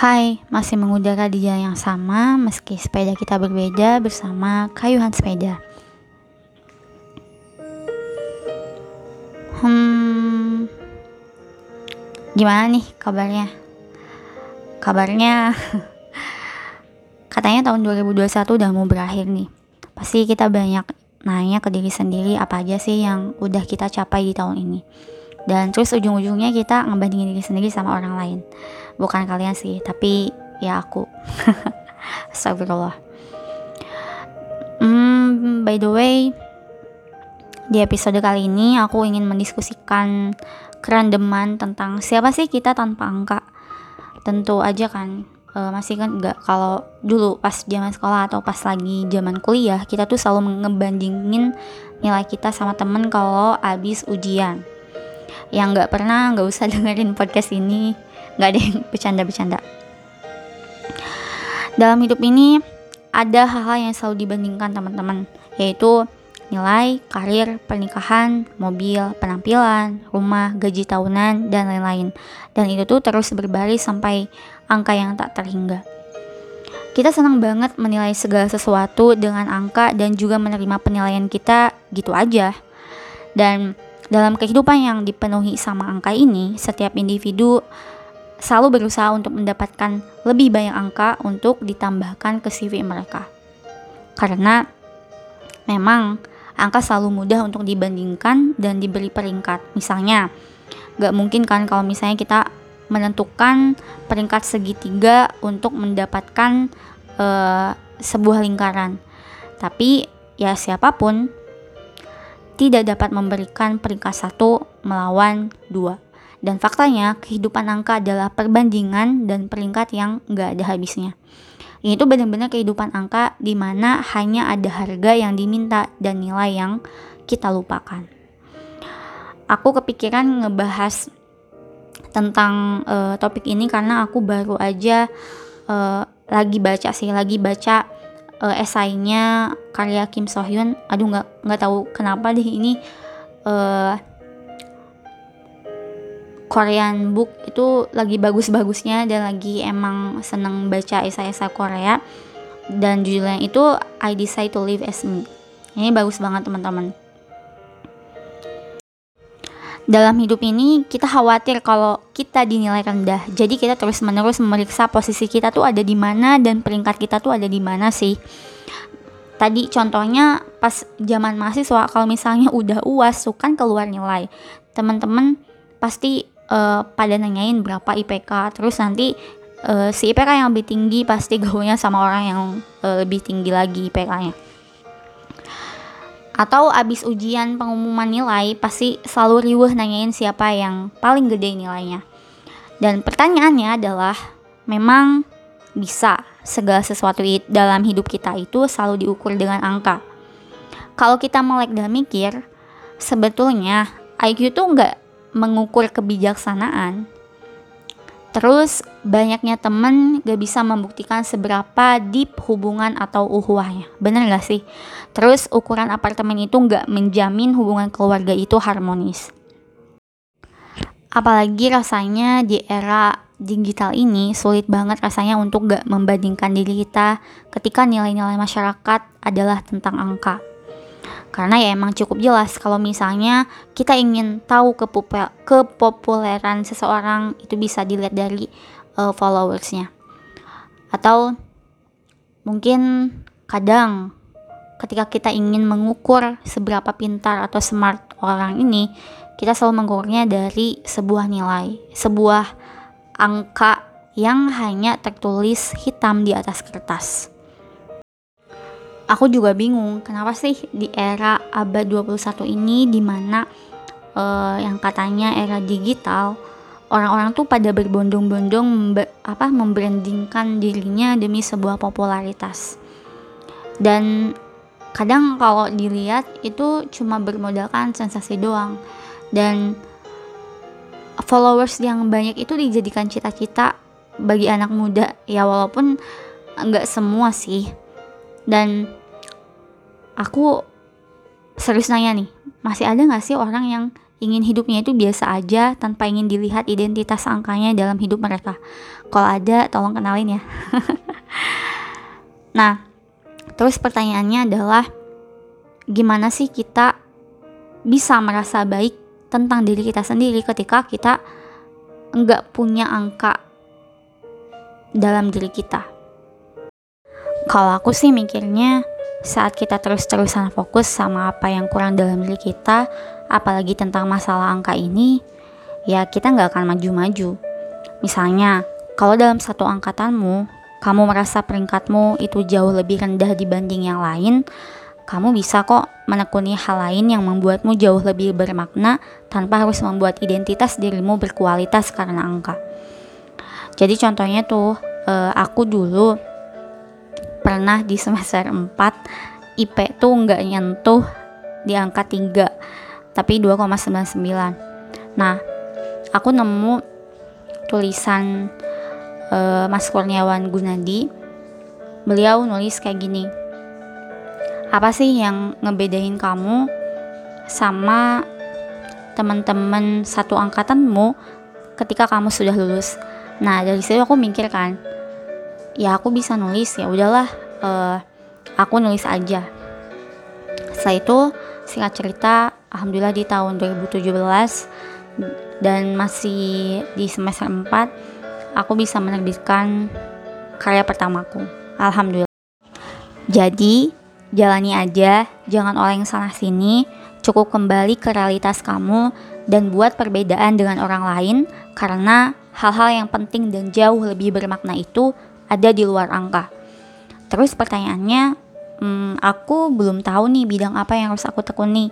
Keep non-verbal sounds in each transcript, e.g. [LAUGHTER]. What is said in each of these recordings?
Hai, masih mengudara di jalan yang sama meski sepeda kita berbeda bersama Kayuhan Sepeda. Hmm, gimana nih kabarnya? Kabarnya [LAUGHS] katanya tahun 2021 udah mau berakhir nih. Pasti kita banyak nanya ke diri sendiri apa aja sih yang udah kita capai di tahun ini. Dan terus ujung-ujungnya kita ngebandingin diri sendiri sama orang lain. Bukan kalian sih tapi ya aku. [LAUGHS] Astagfirullah. Hmm, by the way di episode kali ini aku ingin mendiskusikan kerandeman tentang siapa sih kita tanpa angka. Tentu aja kan uh, masih kan enggak kalau dulu pas zaman sekolah atau pas lagi zaman kuliah kita tuh selalu ngebandingin nilai kita sama temen kalau abis ujian yang nggak pernah nggak usah [LAUGHS] dengerin podcast ini nggak ada yang bercanda-bercanda dalam hidup ini ada hal-hal yang selalu dibandingkan teman-teman yaitu nilai, karir, pernikahan, mobil, penampilan, rumah, gaji tahunan, dan lain-lain. Dan itu tuh terus berbaris sampai angka yang tak terhingga. Kita senang banget menilai segala sesuatu dengan angka dan juga menerima penilaian kita gitu aja. Dan dalam kehidupan yang dipenuhi sama angka ini, setiap individu selalu berusaha untuk mendapatkan lebih banyak angka untuk ditambahkan ke CV mereka. Karena memang angka selalu mudah untuk dibandingkan dan diberi peringkat. Misalnya, gak mungkin kan kalau misalnya kita menentukan peringkat segitiga untuk mendapatkan uh, sebuah lingkaran. Tapi ya siapa pun tidak dapat memberikan peringkat satu melawan dua. Dan faktanya, kehidupan angka adalah perbandingan dan peringkat yang nggak ada habisnya. Ini tuh benar-benar kehidupan angka di mana hanya ada harga yang diminta dan nilai yang kita lupakan. Aku kepikiran ngebahas tentang uh, topik ini karena aku baru aja uh, lagi baca sih, lagi baca uh, esainya karya Kim So Hyun. Aduh nggak nggak tahu kenapa deh ini uh, Korean book itu lagi bagus-bagusnya dan lagi emang seneng baca esai-esai Korea. Dan judulnya itu I Decide to Live as Me. Ini bagus banget teman-teman dalam hidup ini kita khawatir kalau kita dinilai rendah. Jadi kita terus menerus memeriksa posisi kita tuh ada di mana dan peringkat kita tuh ada di mana sih. Tadi contohnya pas zaman mahasiswa kalau misalnya [LAUGHS] udah uas tuh kan keluar nilai. Teman-teman pasti uh, pada nanyain berapa IPK terus nanti uh, si IPK yang lebih tinggi pasti [LAUGHS] gaulnya sama orang yang uh, lebih tinggi lagi IPK-nya atau abis ujian pengumuman nilai pasti selalu riuh nanyain siapa yang paling gede nilainya dan pertanyaannya adalah memang bisa segala sesuatu dalam hidup kita itu selalu diukur dengan angka kalau kita melek dan mikir sebetulnya IQ tuh nggak mengukur kebijaksanaan. Terus banyaknya temen gak bisa membuktikan seberapa deep hubungan atau uhuahnya. Bener gak sih? Terus ukuran apartemen itu gak menjamin hubungan keluarga itu harmonis. Apalagi rasanya di era digital ini sulit banget rasanya untuk gak membandingkan diri kita ketika nilai-nilai masyarakat adalah tentang angka. Karena ya emang cukup jelas kalau misalnya kita ingin tahu kepopuleran seseorang itu bisa dilihat dari uh, followersnya. Atau mungkin kadang ketika kita ingin mengukur seberapa pintar atau smart orang ini, kita selalu mengukurnya dari sebuah nilai, sebuah angka yang hanya tertulis hitam di atas kertas aku juga bingung kenapa sih di era abad 21 ini di mana uh, yang katanya era digital orang-orang tuh pada berbondong-bondong membe apa membrandingkan dirinya demi sebuah popularitas. Dan kadang kalau dilihat itu cuma bermodalkan sensasi doang. Dan followers yang banyak itu dijadikan cita-cita bagi anak muda. Ya walaupun nggak semua sih. Dan aku serius nanya nih masih ada nggak sih orang yang ingin hidupnya itu biasa aja tanpa ingin dilihat identitas angkanya dalam hidup mereka. Kalau ada, tolong kenalin ya. [LAUGHS] nah, terus pertanyaannya adalah gimana sih kita bisa merasa baik tentang diri kita sendiri ketika kita nggak punya angka dalam diri kita. Kalau aku sih mikirnya saat kita terus-terusan fokus sama apa yang kurang dalam diri kita, apalagi tentang masalah angka ini, ya kita nggak akan maju-maju. Misalnya, kalau dalam satu angkatanmu, kamu merasa peringkatmu itu jauh lebih rendah dibanding yang lain, kamu bisa kok menekuni hal lain yang membuatmu jauh lebih bermakna tanpa harus membuat identitas dirimu berkualitas karena angka. Jadi contohnya tuh, uh, aku dulu pernah di semester 4 IP tuh nggak nyentuh di angka 3 tapi 2,99 nah aku nemu tulisan uh, Mas Kurniawan Gunadi. Beliau nulis kayak gini apa sih yang ngebedain kamu sama teman-teman satu angkatanmu ketika kamu sudah lulus? Nah dari situ aku mikir kan ya aku bisa nulis ya udahlah uh, aku nulis aja. Setelah itu singkat cerita alhamdulillah di tahun 2017 dan masih di semester 4 aku bisa menerbitkan karya pertamaku. Alhamdulillah. Jadi jalani aja jangan oleh yang salah sini cukup kembali ke realitas kamu dan buat perbedaan dengan orang lain karena hal-hal yang penting dan jauh lebih bermakna itu ada di luar angka terus pertanyaannya hmm, aku belum tahu nih bidang apa yang harus aku tekuni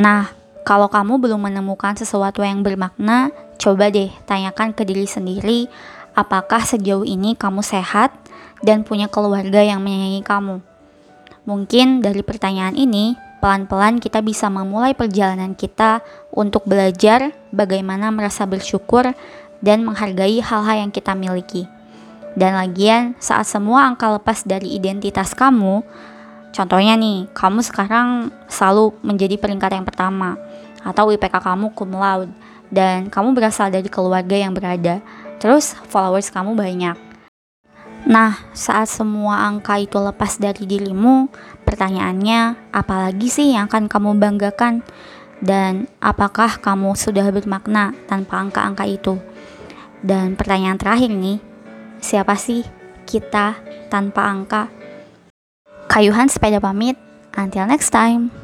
Nah, kalau kamu belum menemukan sesuatu yang bermakna, coba deh tanyakan ke diri sendiri, apakah sejauh ini kamu sehat dan punya keluarga yang menyayangi kamu. Mungkin dari pertanyaan ini, pelan-pelan kita bisa memulai perjalanan kita untuk belajar bagaimana merasa bersyukur dan menghargai hal-hal yang kita miliki. Dan lagian, saat semua angka lepas dari identitas kamu, Contohnya nih, kamu sekarang selalu menjadi peringkat yang pertama atau IPK kamu cum laude dan kamu berasal dari keluarga yang berada. Terus followers kamu banyak. Nah, saat semua angka itu lepas dari dirimu, pertanyaannya, apalagi sih yang akan kamu banggakan? Dan apakah kamu sudah bermakna tanpa angka-angka itu? Dan pertanyaan terakhir nih, siapa sih kita tanpa angka? Kayuhan sepeda pamit. Until next time.